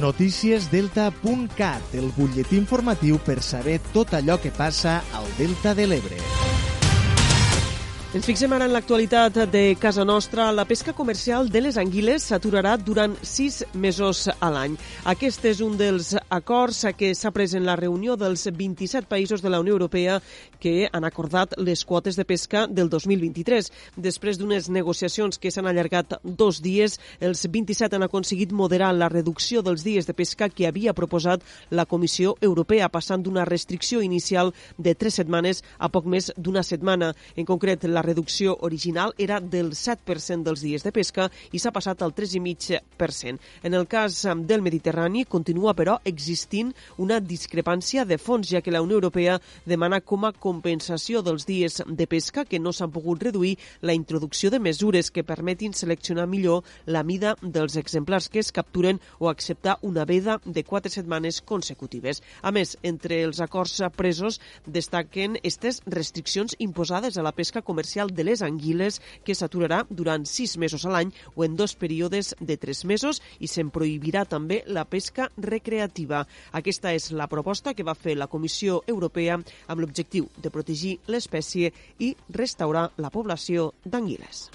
Noticiesdelta.cat, el butlletí informatiu per saber tot allò que passa al Delta de l'Ebre. Ens fixem ara en l'actualitat de casa nostra. La pesca comercial de les anguiles s'aturarà durant sis mesos a l'any. Aquest és un dels acords que s'ha pres en la reunió dels 27 països de la Unió Europea que han acordat les quotes de pesca del 2023. Després d'unes negociacions que s'han allargat dos dies, els 27 han aconseguit moderar la reducció dels dies de pesca que havia proposat la Comissió Europea, passant d'una restricció inicial de tres setmanes a poc més d'una setmana. En concret, la reducció original era del 7% dels dies de pesca i s'ha passat al 3,5%. En el cas del Mediterrani continua, però, una discrepància de fons, ja que la Unió Europea demana com a compensació dels dies de pesca que no s'han pogut reduir la introducció de mesures que permetin seleccionar millor la mida dels exemplars que es capturen o acceptar una veda de quatre setmanes consecutives. A més, entre els acords presos destaquen aquestes restriccions imposades a la pesca comercial de les anguiles que s'aturarà durant sis mesos a l'any o en dos períodes de tres mesos i se'n prohibirà també la pesca recreativa. Aquesta és la proposta que va fer la Comissió Europea amb l'objectiu de protegir l'espècie i restaurar la població d'anguiles.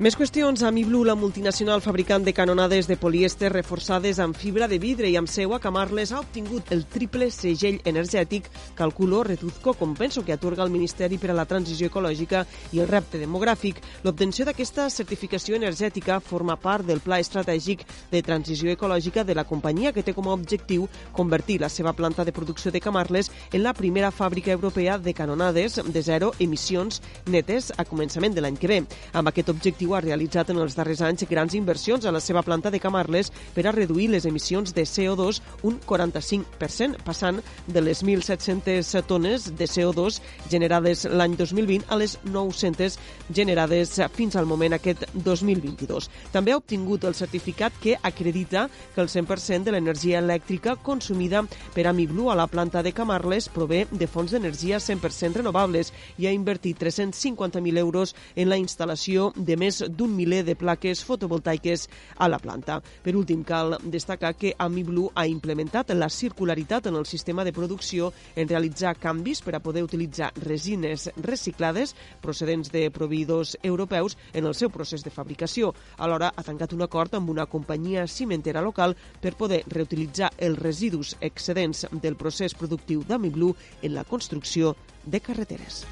Més qüestions. Amiblu, la multinacional fabricant de canonades de polièster reforçades amb fibra de vidre i amb seu a Camarles, ha obtingut el triple segell energètic Calculo Reduzco Compenso que atorga el Ministeri per a la Transició Ecològica i el repte demogràfic. L'obtenció d'aquesta certificació energètica forma part del Pla Estratègic de Transició Ecològica de la companyia que té com a objectiu convertir la seva planta de producció de Camarles en la primera fàbrica europea de canonades de zero emissions netes a començament de l'any que ve. Amb aquest objectiu ha realitzat en els darrers anys grans inversions a la seva planta de Camarles per a reduir les emissions de CO2 un 45%, passant de les 1.700 tones de CO2 generades l'any 2020 a les 900 generades fins al moment aquest 2022. També ha obtingut el certificat que acredita que el 100% de l'energia elèctrica consumida per Amiglu a la planta de Camarles prové de fonts d'energia 100% renovables i ha invertit 350.000 euros en la instal·lació de més d'un miler de plaques fotovoltaiques a la planta. Per últim, cal destacar que AmiBlue ha implementat la circularitat en el sistema de producció en realitzar canvis per a poder utilitzar resines reciclades procedents de proveïdors europeus en el seu procés de fabricació. Alhora, ha tancat un acord amb una companyia cimentera local per poder reutilitzar els residus excedents del procés productiu d'AmiBlue en la construcció de carreteres.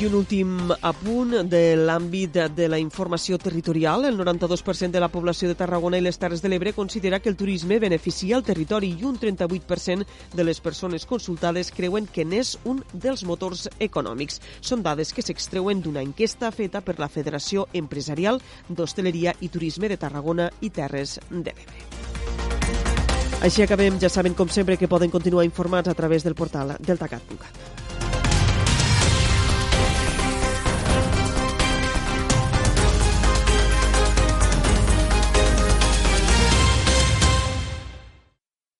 I un últim apunt de l'àmbit de la informació territorial. El 92% de la població de Tarragona i les Terres de l'Ebre considera que el turisme beneficia el territori i un 38% de les persones consultades creuen que n'és un dels motors econòmics. Són dades que s'extreuen d'una enquesta feta per la Federació Empresarial d'Hostaleria i Turisme de Tarragona i Terres de l'Ebre. Així acabem. Ja saben, com sempre, que poden continuar informats a través del portal deltacat.cat.